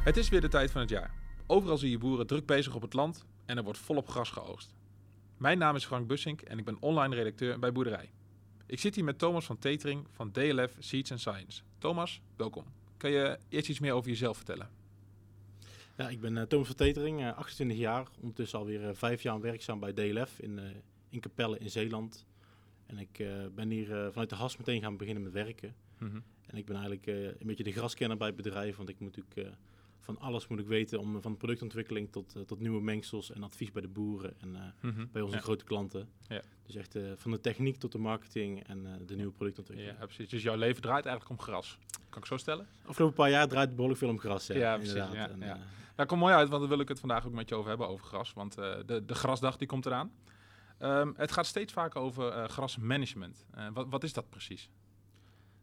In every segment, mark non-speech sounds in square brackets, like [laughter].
Het is weer de tijd van het jaar. Overal zie je boeren druk bezig op het land en er wordt volop gras geoogst. Mijn naam is Frank Bussink en ik ben online redacteur bij Boerderij. Ik zit hier met Thomas van Tetering van DLF Seeds and Science. Thomas, welkom. Kan je eerst iets meer over jezelf vertellen? Ja, ik ben uh, Thomas van Tetering, uh, 28 jaar, ondertussen alweer uh, vijf jaar werkzaam bij DLF in, in Capelle in Zeeland. En ik ben hier vanuit de has meteen gaan beginnen met werken. Mhm. En ik ben eigenlijk een beetje de graskenner bij het bedrijf, want ik moet natuurlijk van alles moet ik weten, om, van productontwikkeling tot, uh, tot nieuwe mengsels en advies bij de boeren en uh, Mhm. bij onze Ja. grote klanten. Ja. Dus echt uh, van de techniek tot de marketing en de nieuwe productontwikkeling. Ja, precies. Dus jouw leven draait eigenlijk om gras. Kan ik zo stellen? Afgelopen paar jaar draait het behoorlijk veel om gras. Ja, Ja, precies, ja, En, ja. eh, Nou, kom mooi uit, want daar wil ik het vandaag ook met je over hebben, over gras. Want eh, de, de grasdag die komt eraan. Ehm, het gaat steeds vaker over eh, grasmanagement. Eh, wat, wat is dat precies?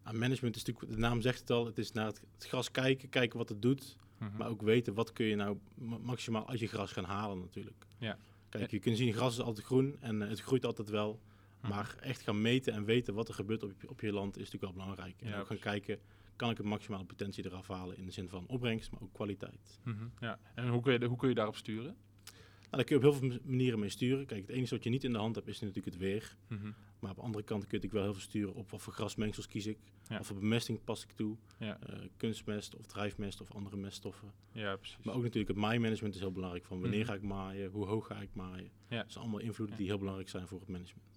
Aan management is natuurlijk, de naam zegt het al, het is naar het, het gras kijken, kijken wat het doet. Mhm. Maar ook weten wat kun je nou ma- maximaal uit je gras gaan halen natuurlijk. Ja. Kijk, je kunt zien, gras is altijd groen en eh, het groeit altijd wel. Mhm. Maar echt gaan meten en weten wat er gebeurt op je, op je land is natuurlijk wel belangrijk. En Ja, ook gaan kijken, kan ik het maximale potentie eraf halen in de zin van opbrengst, maar ook kwaliteit. Mhm, Ja. En hoe kun, je, hoe kun je daarop sturen? Daar kun je op heel veel manieren mee sturen. Kijk, het enige wat je niet in de hand hebt is natuurlijk het weer. Mhm. Maar aan de andere kant kun je natuurlijk wel heel veel sturen op wat voor grasmengsels kies ik. Ja. Of voor bemesting pas ik toe. Ja. Eh, kunstmest of drijfmest of andere meststoffen. Ja, precies. Maar ook natuurlijk het maaimanagement is heel belangrijk. Van wanneer Mhm. ga ik maaien, hoe hoog ga ik maaien. Ja. Dat zijn allemaal invloeden die heel belangrijk zijn voor het management.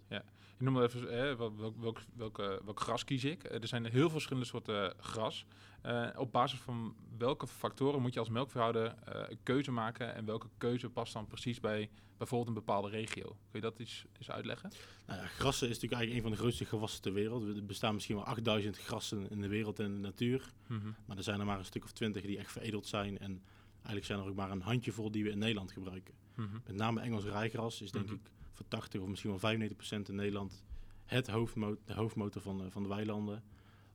Je noemde even eh, welk, welk, welk, welke- welk gras kies ik. Eh, er zijn heel veel verschillende soorten gras. Eh, op basis van welke factoren moet je als melkveehouder eh, een keuze maken en welke keuze past dan precies bij bijvoorbeeld een bepaalde regio? Kun je dat eens, eens uitleggen? Nou ja, grassen is natuurlijk eigenlijk een van de grootste gewassen ter wereld. Er bestaan misschien wel 8000 grassen in de wereld en in de natuur. Maar er zijn er maar een stuk of twintig die echt veredeld zijn. En eigenlijk zijn er ook maar een handjevol die we in Nederland gebruiken. Mhm. Met name Engels rijgras is denk Mhm. ik voor 80 of misschien wel 95% in Nederland het hoofdmotor, de hoofdmotor van de, van de weilanden.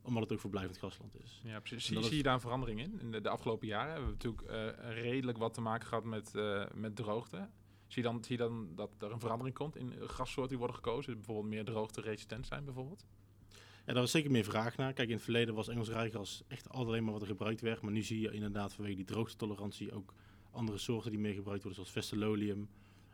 Omdat het ook verblijvend grasland is. Ja, precies. Zie, je daar een verandering in? In de, de afgelopen jaren hebben we natuurlijk eh, redelijk wat te maken gehad met, eh, met droogte. Zie je, dan, zie je dan dat er een verandering komt in grassoorten die worden gekozen? Die bijvoorbeeld meer droogte-resistent zijn bijvoorbeeld? Ja, daar was zeker meer vraag naar. Kijk, in het verleden was Engels rijgras echt altijd alleen maar wat er gebruikt werd. Maar nu zie je inderdaad vanwege die droogtetolerantie ook andere soorten die meer gebruikt worden, zoals Vestololium.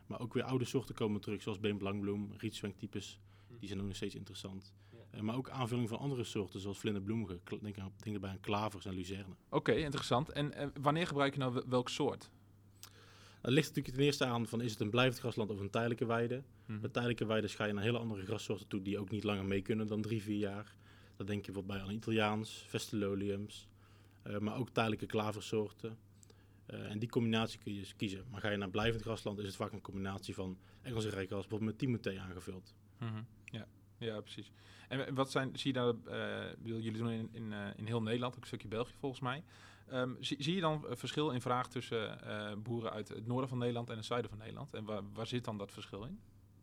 Maar ook weer oude soorten komen terug, zoals beenblangbloem, rietswenktypes. Die zijn ook nog steeds interessant. Eh, maar ook aanvulling van andere soorten, zoals vlinderbloemige. Denk, aan, denk daarbij aan klavers en luzerne. Oké, interessant. En eh, wanneer gebruik je nou wel- welk soort? Het ligt natuurlijk ten eerste aan van is het een blijvend grasland of een tijdelijke weide. Mhm. Bij tijdelijke weiden ga je naar hele andere grassoorten toe die ook niet langer mee kunnen dan drie, vier jaar. Dan denk je bijvoorbeeld bij aan Italiaans, Vestololiums, eh, maar ook tijdelijke klaversoorten. Eh, en die combinatie kun je dus kiezen. Maar ga je naar blijvend grasland is het vaak een combinatie van Engelse rijkgras, bijvoorbeeld met Timothée aangevuld. Mhm. Ja. ja, precies. En wat zijn, zie je daar, bedoel, jullie doen in, in, eh, in heel Nederland, ook een stukje België volgens mij. Ehm, zie, zie je dan verschil in vraag tussen boeren uit het noorden van Nederland en het zuiden van Nederland? En waar, waar zit dan dat verschil in?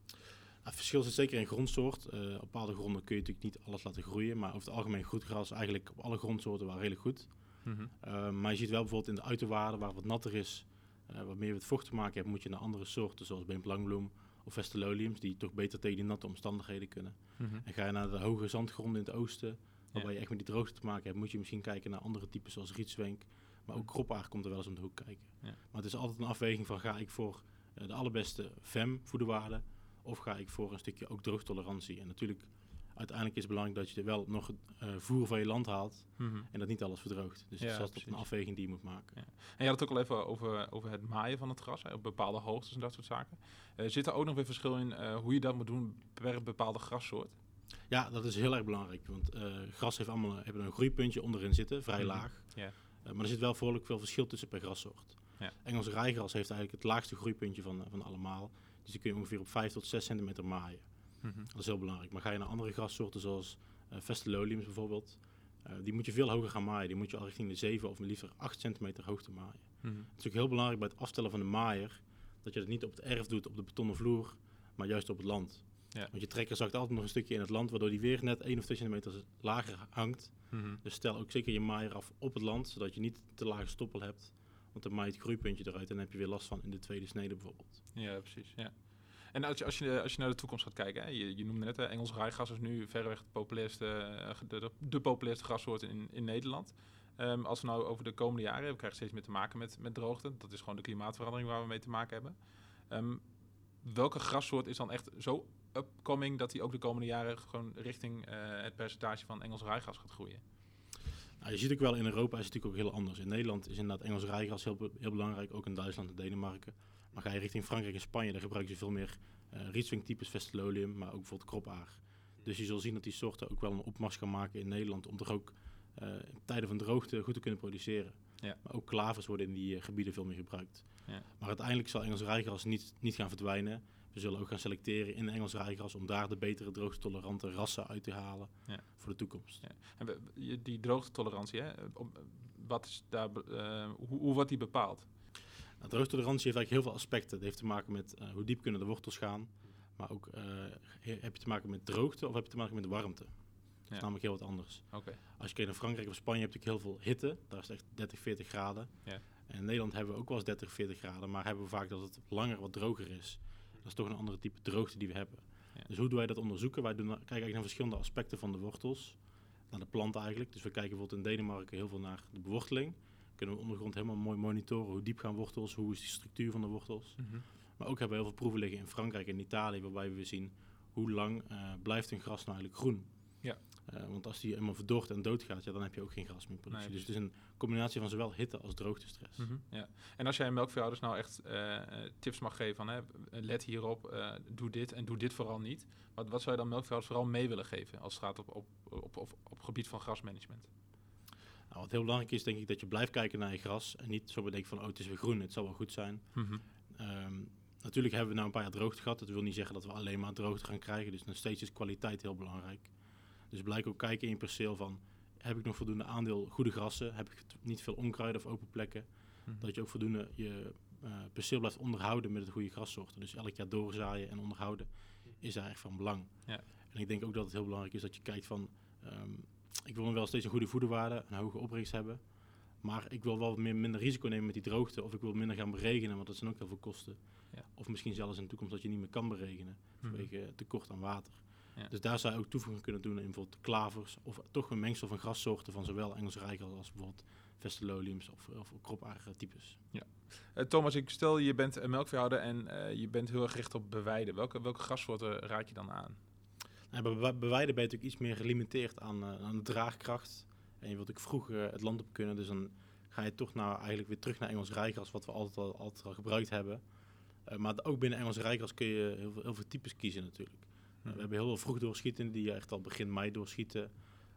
Nou, het verschil zit zeker in grondsoort. Op bepaalde gronden kun je natuurlijk niet alles laten groeien, maar over het algemeen goed gras eigenlijk op alle grondsoorten wel redelijk goed. Mhm. Uh, maar je ziet wel bijvoorbeeld in de uiterwaarden, waar het wat natter is, uh, wat meer met vocht te maken hebt, moet je naar andere soorten, zoals beenblangbloem of vestololiums, die toch beter tegen die natte omstandigheden kunnen. Mhm. En ga je naar de hoge zandgronden in het oosten, waarbij Ja. je echt met die droogte te maken hebt, moet je misschien kijken naar andere typen zoals rietswenk. Maar ook kroppaar komt er wel eens om de hoek kijken. Ja. Maar het is altijd een afweging van ga ik voor uh, de allerbeste VEM voederwaarde of ga ik voor een stukje ook droogtolerantie. En natuurlijk, uiteindelijk is het belangrijk dat je er wel nog uh, voer van je land haalt Mhm. en dat niet alles verdroogt. Dus Ja, het is een afweging die je moet maken. Ja. En je had het ook al even over, over het maaien van het gras, hè, op bepaalde hoogtes en dat soort zaken. Eh, zit er ook nog weer verschil in eh, hoe je dat moet doen per bepaalde grassoort? Ja, dat is heel erg belangrijk. Want gras heeft allemaal hebben een groeipuntje onderin zitten, vrij Mhm. laag. Maar er zit wel behoorlijk veel verschil tussen per grassoort. Ja. Engelse rijgras heeft eigenlijk het laagste groeipuntje van, van allemaal. Dus die kun je ongeveer op 5 tot 6 centimeter maaien. Mhm. Dat is heel belangrijk. Maar ga je naar andere grassoorten zoals eh Vestololiums bijvoorbeeld, eh, die moet je veel hoger gaan maaien. Die moet je al richting de 7 of liever 8 centimeter hoogte maaien. Mhm. Het is ook heel belangrijk bij het afstellen van de maaier, dat je het niet op het erf doet, op de betonnen vloer, maar juist op het land. Ja. Want je trekker zakt altijd nog een stukje in het land, waardoor die weer net 1 of 2 centimeter lager hangt. Mhm. Dus stel ook zeker je maaier af op het land, zodat je niet te lage stoppel hebt. Want dan maait het groeipuntje eruit en dan heb je weer last van in de tweede snede bijvoorbeeld. Ja, precies. Ja. En als je, als, je, als je naar de toekomst gaat kijken, hè, je, je noemde net, Engels rijgras is nu verreweg de populairste, eh, de, de, populairste grassoort in, in Nederland. Ehm, als we nou over de komende jaren, we krijgen steeds meer te maken met, met droogte. Dat is gewoon de klimaatverandering waar we mee te maken hebben. Ehm, welke grassoort is dan echt zo upcoming dat die ook de komende jaren gewoon richting eh, het percentage van Engels rijgas gaat groeien? Nou, je ziet ook wel in Europa is het natuurlijk ook heel anders. In Nederland is inderdaad Engels rijgas heel, heel belangrijk, ook in Duitsland en Denemarken. Maar ga je richting Frankrijk en Spanje, dan gebruiken ze veel meer eh rietswing types Vestololium, maar ook bijvoorbeeld kropaar. Dus je zult zien dat die soorten ook wel een opmars gaan maken in Nederland om toch ook eh, in tijden van droogte goed te kunnen produceren. Ja. Maar ook klavers worden in die eh, gebieden veel meer gebruikt. Ja. Maar uiteindelijk zal Engels rijgras niet, niet gaan verdwijnen. We zullen ook gaan selecteren in Engels rijgras om daar de betere droogtolerante rassen uit te halen Ja. voor de toekomst. Ja. En die droogtetolerantie, hè? wat is daar, eh, hoe, hoe wordt die bepaald? Nou, droogtolerantie heeft eigenlijk heel veel aspecten. Het heeft te maken met eh, hoe diep kunnen de wortels gaan. Maar ook eh, he- heb je te maken met droogte of heb je te maken met warmte. Dat Ja. is namelijk heel wat anders. Als je kijkt naar Frankrijk of Spanje heb je natuurlijk heel veel hitte. Daar is het echt 30, 40 graden. Ja. En in Nederland hebben we ook wel eens 30, 40 graden. Maar hebben we vaak dat het langer wat droger is. Dat is toch een andere type droogte die we hebben. Ja. Dus hoe doen wij dat onderzoeken? Wij doen, kijken eigenlijk naar verschillende aspecten van de wortels. Naar de plant eigenlijk. Dus we kijken bijvoorbeeld in Denemarken heel veel naar de beworteling. Kunnen we ondergrond helemaal mooi monitoren. Hoe diep gaan wortels? Hoe is die structuur van de wortels? Maar ook hebben we heel veel proeven liggen in Frankrijk en Italië, waarbij we zien hoe lang eh, blijft een gras nou eigenlijk groen. Ja. Eh, want als die helemaal verdort en doodgaat, ja, dan heb je ook geen gras meer in productie. Nee, dus het is een combinatie van zowel hitte als droogtestress. Mhm, ja. En als jij melkveehouders nou echt eh, tips mag geven van hè, let hierop, eh, doe dit en doe dit vooral niet. Wat, wat zou je dan melkveehouders vooral mee willen geven als het gaat op, op, op, op, op gebied van grasmanagement? Nou, wat heel belangrijk is, denk ik, dat je blijft kijken naar je gras en niet zo bedenken van, oh, het is weer groen, het zal wel goed zijn. Ehm, natuurlijk hebben we nou een paar jaar droogte gehad. Dat wil niet zeggen dat we alleen maar droogte gaan krijgen. Dus nog steeds is kwaliteit heel belangrijk. Dus blijk ook kijken in je perceel van... heb ik nog voldoende aandeel goede grassen? Heb ik niet veel onkruid of open plekken? Mhm. Dat je ook voldoende je eh, perceel blijft onderhouden met het goede grassoorten. Dus elk jaar doorzaaien en onderhouden is daar echt van belang. Ja. En ik denk ook dat het heel belangrijk is dat je kijkt van... ehm, ik wil nog wel steeds een goede voederwaarde, een hoge opbrengst hebben... Maar ik wil wel wat meer, minder risico nemen met die droogte. Of ik wil minder gaan beregenen, want dat zijn ook heel veel kosten. Ja. Of misschien zelfs in de toekomst dat je niet meer kan beregenen Mhm. vanwege tekort aan water. Ja. Dus daar zou je ook toevoeging kunnen doen in bijvoorbeeld klavers. Of toch een mengsel van grassoorten van zowel Engels rijgras als bijvoorbeeld Vestololiums of, of kropaardige types. Eh, Thomas, ik stel je bent een melkveehouder en eh, je bent heel erg gericht op bewijden. Welke, welke grassoorten raad je dan aan? En bij beweiden ben je natuurlijk iets meer gelimiteerd aan, eh, aan de draagkracht. En je wilt ook vroeg eh, het land op kunnen. Dus dan ga je toch nou eigenlijk weer terug naar Engels rijgras, wat we altijd al, altijd al gebruikt hebben. Eh, maar ook binnen Engels rijgras kun je heel veel, heel veel types kiezen natuurlijk. Mhm. Eh, we hebben heel veel vroeg doorschieten die echt al begin mei doorschieten.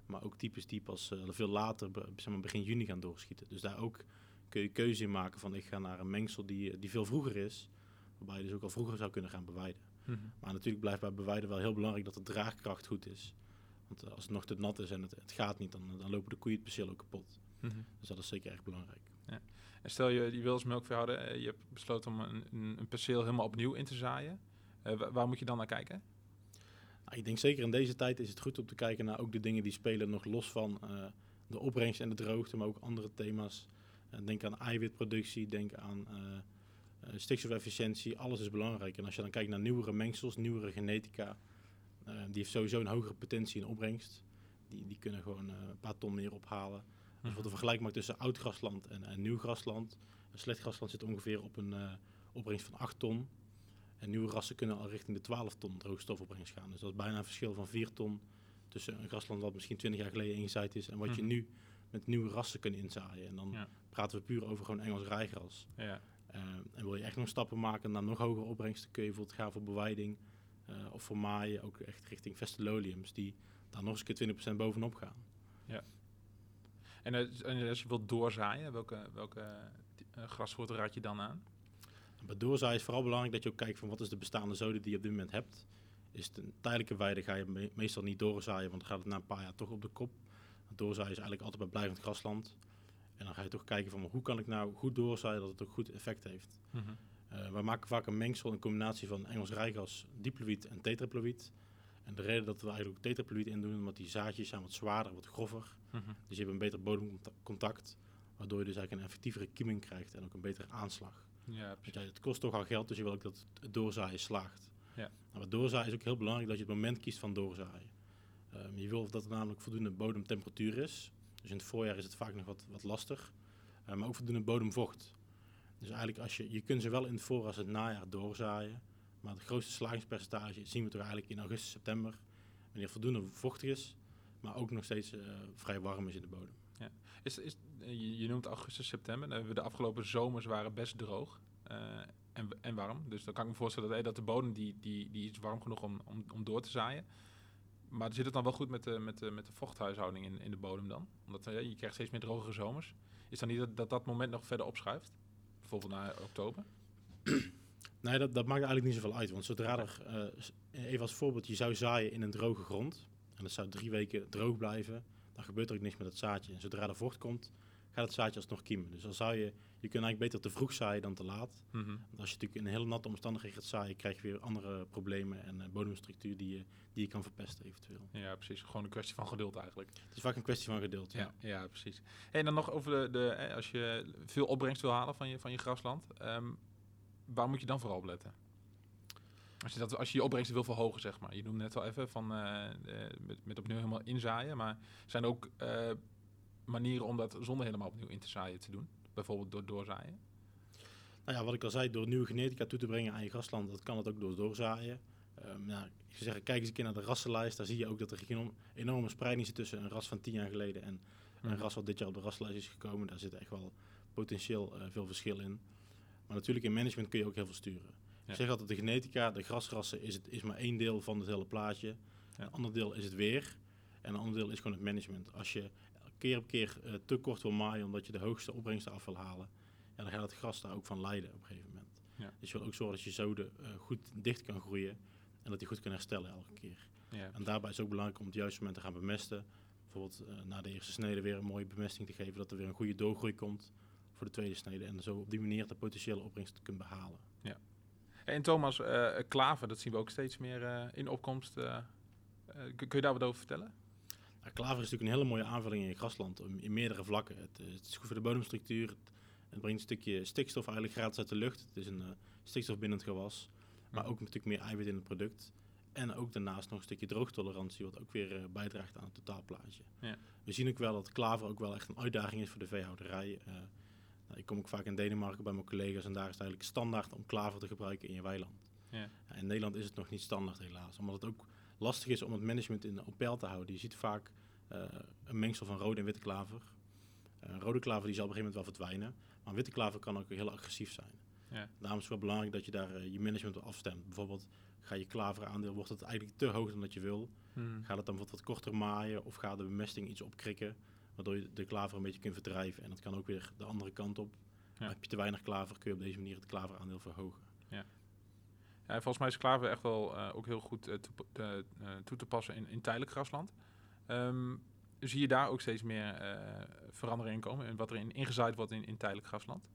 Maar ook types die pas veel later, zeg maar begin juni gaan doorschieten. Dus daar ook kun je keuze in maken van ik ga naar een mengsel die, die veel vroeger is. Waarbij je dus ook al vroeger zou kunnen gaan bewijden. Mhm. Maar natuurlijk blijft bij bewijden wel heel belangrijk dat de draagkracht goed is. Want eh, als het nog te nat is en het, het gaat niet, dan, dan lopen de koeien het perceel ook kapot. Mhm. Dus dat is zeker echt belangrijk. En stel je, je wil als melkveehouder, eh, je hebt besloten om een, een, perceel helemaal opnieuw in te zaaien. Eh, wa- waar moet je dan naar kijken? Nou, ik denk zeker in deze tijd is het goed om te kijken naar ook de dingen die spelen nog los van de opbrengst en de droogte, maar ook andere thema's. Denk aan eiwitproductie, denk aan stikstofefficiëntie. Alles is belangrijk. En als je dan kijkt naar nieuwere mengsels, nieuwere genetica, eh, die heeft sowieso een hogere potentie in opbrengst. Die, die kunnen gewoon eh, een paar ton meer ophalen. Dus wat een vergelijk maakt tussen oud grasland en, en nieuw grasland. Een slecht grasland zit ongeveer op een eh, opbrengst van 8 ton. En nieuwe rassen kunnen al richting de 12 ton droogstofopbrengst gaan. Dus dat is bijna een verschil van 4 ton tussen een grasland wat misschien 20 jaar geleden ingezaaid is en wat je Mhm. nu met nieuwe rassen kunt inzaaien. En dan Ja. praten we puur over gewoon Engels rijgras. Ja. Eh, en wil je echt nog stappen maken naar nog hogere opbrengsten, kun je bijvoorbeeld gaan voor bewijding eh, of voor maaien, ook echt richting Vestololiums, die daar nog eens een keer 20% bovenop gaan. En, eh, en als je wilt doorzaaien, welke, welke grassoorten raad je dan aan? Bij doorzaaien is vooral belangrijk dat je ook kijkt van wat is de bestaande zode die je op dit moment hebt. Is het een tijdelijke weide ga je me- meestal niet doorzaaien, want dan gaat het na een paar jaar toch op de kop. Doorzaaien is eigenlijk altijd bij blijvend grasland. En dan ga je toch kijken van hoe kan ik nou goed doorzaaien dat het ook goed effect heeft. Eh wij maken vaak een mengsel, een combinatie van Engels rijgas, diploïd en tetraploïd. En de reden dat we eigenlijk tetraploïd in doen, omdat die zaadjes zijn wat zwaarder, wat grover. Mhm. Dus je hebt een beter bodemcontact, waardoor je dus eigenlijk een effectievere kieming krijgt en ook een betere aanslag. Ja, Want precies. ja, het kost toch al geld, dus je wil ook dat het doorzaaien slaagt. Ja. Nou, doorzaaien is ook heel belangrijk dat je het moment kiest van doorzaaien. Ehm, je wil dat er namelijk voldoende bodemtemperatuur is. Dus in het voorjaar is het vaak nog wat, wat lastig. Uh, maar ook voldoende bodemvocht. Dus eigenlijk als je, je kunt ze wel in het voorjaar als het najaar doorzaaien. Maar het grootste slagingspercentage zien we toch eigenlijk in augustus, september. Wanneer voldoende vochtig is, maar ook nog steeds uh, vrij warm is in de bodem. Ja. Is, is, je, je noemt augustus, september. De afgelopen zomers waren best droog. En, en warm. Dus dan kan ik me voorstellen dat, dat de bodem die, die, die is warm genoeg om, om, om door te zaaien. Maar zit het dan wel goed met de, met de, met de vochthuishouding in, in de bodem dan? Omdat ja, je krijgt steeds meer drogere zomers. Is dan niet dat, dat dat moment nog verder opschuift? Bijvoorbeeld naar oktober? [clears throat] Nee, dat, dat maakt eigenlijk niet zoveel uit. Want zodra er, uh, even als voorbeeld, je zou zaaien in een droge grond. En dat zou drie weken droog blijven. Dan gebeurt er ook niks met het zaadje. En zodra er vocht komt, gaat het zaadje alsnog kiemen. Dus dan zou je, je kunt eigenlijk beter te vroeg zaaien dan te laat. Mm -hmm. Want als je natuurlijk in een hele natte omstandigheden gaat zaaien, krijg je weer andere problemen en uh, bodemstructuur die je, die je kan verpesten eventueel. Ja, precies. Gewoon een kwestie van geduld eigenlijk. Het is vaak een kwestie van geduld, ja. Ja, ja precies. En dan nog over de, de, als je veel opbrengst wil halen van je, van je grasland, um, waar moet je dan vooral op letten? Als je, dat, als je je opbrengsten wil verhogen, zeg maar. Je noemde net wel even van uh, met, met opnieuw helemaal inzaaien. Maar zijn er ook uh, manieren om dat zonder helemaal opnieuw in te zaaien te doen? Bijvoorbeeld door doorzaaien? Nou ja, wat ik al zei, door nieuwe genetica toe te brengen aan je grasland, dat kan het ook door doorzaaien. Um, nou, ik zou zeggen, kijk eens een keer naar de rassenlijst. Daar zie je ook dat er geen enorme spreiding zit tussen een ras van tien jaar geleden en een ras wat dit jaar op de rassenlijst is gekomen. Daar zit echt wel potentieel uh, veel verschil in. Maar natuurlijk in management kun je ook heel veel sturen. Ja. Ik zeg altijd, de genetica, de grasrassen, is, het, is maar één deel van het hele plaatje. Ja. Een ander deel is het weer. En een ander deel is gewoon het management. Als je keer op keer uh, te kort wil maaien omdat je de hoogste opbrengsten af wil halen, ja, dan gaat het gras daar ook van lijden op een gegeven moment. Ja. Dus je wil ook zorgen dat je zoden uh, goed dicht kan groeien en dat die goed kan herstellen elke keer. En daarbij is het ook belangrijk om op het juiste moment te gaan bemesten. Bijvoorbeeld uh, na de eerste snede weer een mooie bemesting te geven, dat er weer een goede doorgroei komt voor de tweede snede. En zo op die manier de potentiële opbrengst te kunnen behalen. Ja. En Thomas, klaver, dat zien we ook steeds meer in opkomst. Kun je daar wat over vertellen? Nou, klaver is natuurlijk een hele mooie aanvulling in je grasland in meerdere vlakken. Het, het is goed voor de bodemstructuur. Het, het, brengt een stukje stikstof eigenlijk gratis uit de lucht. Het is een stikstofbindend gewas. Maar ook natuurlijk meer eiwit in het product. En ook daarnaast nog een stukje droogtolerantie, wat ook weer bijdraagt aan het totaalplaatje. Ja. We zien ook wel dat klaver ook wel echt een uitdaging is voor de veehouderij. Nou, ik kom ook vaak in Denemarken bij mijn collega's en daar is het eigenlijk standaard om klaver te gebruiken in je weiland. Ja. Ja, in Nederland is het nog niet standaard helaas, omdat het ook lastig is om het management in, op peil te houden. Je ziet vaak uh, een mengsel van rode en witte klaver. Uh, rode klaver die zal op een gegeven moment wel verdwijnen, maar witte klaver kan ook heel agressief zijn. Ja. Daarom is het wel belangrijk dat je daar uh, je management op afstemt. Bijvoorbeeld ga je klaveraandeel, wordt het eigenlijk te hoog dan dat je wil. Hmm. Gaat het dan wat korter maaien of gaat de bemesting iets opkrikken? Waardoor je de klaver een beetje kunt verdrijven. En dat kan ook weer de andere kant op. Ja. Heb je te weinig klaver, kun je op deze manier het klaveraandeel verhogen. Ja. Ja, volgens mij is klaver echt wel uh, ook heel goed uh, toe, uh, toe, te passen in, in tijdelijk grasland. Um, zie je daar ook steeds meer veranderingen komen in wat er in, ingezaaid wordt in, in tijdelijk grasland?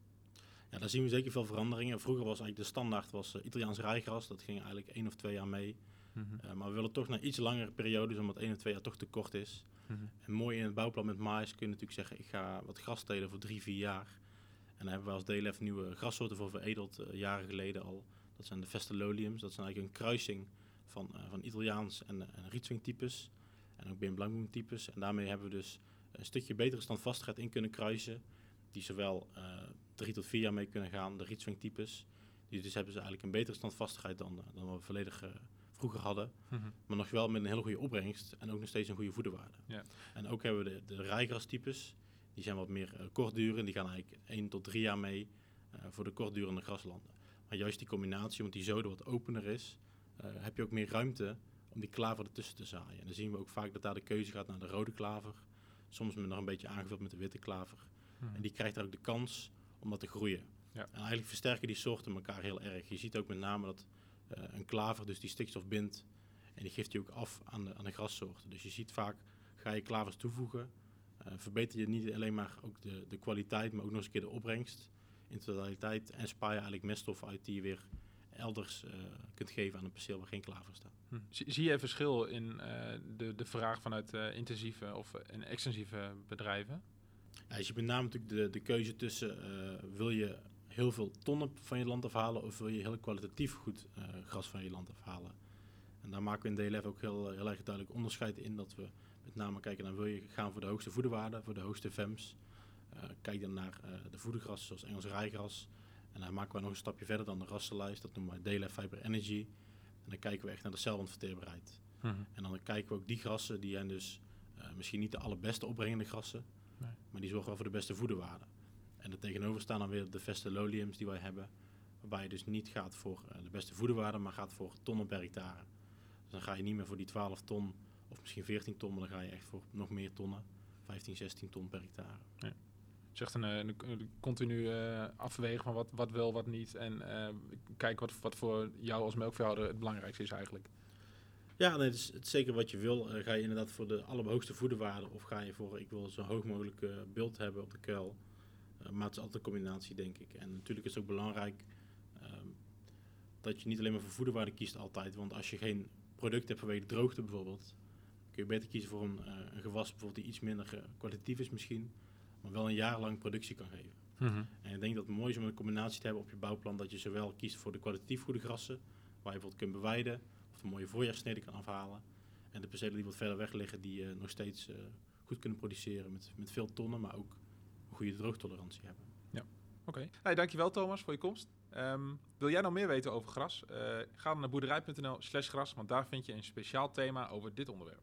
Ja, daar zien we zeker veel veranderingen. Vroeger was eigenlijk de standaard was, Italiaans rijgras. Dat ging eigenlijk één of twee jaar mee. Mm -hmm. maar we willen toch naar iets langere periodes, omdat één of twee jaar toch te kort is. Mm -hmm. En mooi in het bouwplan met maïs kun je natuurlijk zeggen, ik ga wat gras telen voor drie, vier jaar. En daar hebben we als DLF nieuwe grassoorten voor veredeld, jaren geleden al. Dat zijn de Vestololiums, dat zijn eigenlijk een kruising van, uh, van Italiaans en, uh, en Rietzwing-types. En ook Been-Blankboom-types. En daarmee hebben we dus een stukje betere standvastigheid in kunnen kruisen. Die zowel drie tot vier jaar mee kunnen gaan, de Rietzwing-types. Die dus hebben ze eigenlijk een betere standvastigheid dan, dan we volledig vroeger hadden. Mm -hmm. Maar nog wel met een hele goede opbrengst en ook nog steeds een goede voederwaarde. Ja. En ook hebben we de, de rijgrastypes. Die zijn wat meer uh, kortdurend. Die gaan eigenlijk 1 tot 3 jaar mee uh, voor de kortdurende graslanden. Maar juist die combinatie, omdat die zoden wat opener is, uh, heb je ook meer ruimte om die klaver ertussen te zaaien. En dan zien we ook vaak dat daar de keuze gaat naar de rode klaver. Soms met nog een beetje aangevuld met de witte klaver. Mm -hmm. En die krijgt daar ook de kans om dat te groeien. Ja. En eigenlijk versterken die soorten elkaar heel erg. Je ziet ook met name dat uh, een klaver dus die stikstof bindt. En die geeft die ook af aan de, aan de grassoorten. Dus je ziet vaak, ga je klavers toevoegen, uh, verbeter je niet alleen maar ook de, de kwaliteit, maar ook nog eens een keer de opbrengst in totaliteit. En spaar je eigenlijk meststof uit die je weer elders uh, kunt geven aan een perceel waar geen klaver staat. Hm. Zie, zie je verschil in de, de vraag vanuit intensieve of en extensieve bedrijven? Ja, dus je met name natuurlijk de, de keuze tussen, wil je heel veel tonnen van je land afhalen of wil je heel kwalitatief goed gras van je land afhalen. En daar maken we in DLF ook heel, heel erg duidelijk onderscheid in dat we met name kijken naar wil je gaan voor de hoogste voederwaarde, voor de hoogste VEMS. Uh, kijk dan naar uh, de voedergrassen zoals Engels rijgras. En dan maken we nog een stapje verder dan de rassenlijst, dat noemen we DLF Fiber Energy. En dan kijken we echt naar de celwandverteerbaarheid. Mm En dan kijken we ook die grassen, die zijn dus uh, misschien niet de allerbeste opbrengende grassen, nee. maar die zorgen wel voor de beste voederwaarde. En er tegenover staan dan weer de beste loliums die wij hebben, waarbij je dus niet gaat voor de beste voederwaarde, maar gaat voor tonnen per hectare. Dus dan ga je niet meer voor die 12 ton of misschien 14 ton, maar dan ga je echt voor nog meer tonnen. 15, 16 ton per hectare. Ja. Zegt een, een, een continu uh, afwegen van wat, wat wel, wat niet. En uh, kijk wat, wat voor jou als melkveehouder het belangrijkste is eigenlijk. Ja, nee, het, is, zeker wat je wil. Ga je inderdaad voor de allerhoogste voederwaarde of ga je voor, ik wil zo hoog mogelijk beeld hebben op de kuil. maar het is altijd een combinatie, denk ik. En natuurlijk is het ook belangrijk ehm, dat je niet alleen maar voor voederwaarde kiest altijd. Want als je geen product hebt vanwege droogte bijvoorbeeld, kun je beter kiezen voor een, een gewas bijvoorbeeld die iets minder kwalitatief is misschien maar wel een jaar lang productie kan geven. Mhm. En ik denk dat het mooi is om een combinatie te hebben op je bouwplan, dat je zowel kiest voor de kwalitatief goede grassen, waar je bijvoorbeeld kunt bewijden, of een mooie voorjaarsnede kan afhalen, en de percelen die wat verder weg liggen, die uh, nog steeds uh, goed kunnen produceren met, met veel tonnen, maar ook een goede droogtolerantie hebben. Ja, oké. Okay. Hey, dankjewel Thomas voor je komst. Um, wil jij nog meer weten over gras? Uh, ga dan naar boerderij.nl slash gras, want daar vind je een speciaal thema over dit onderwerp.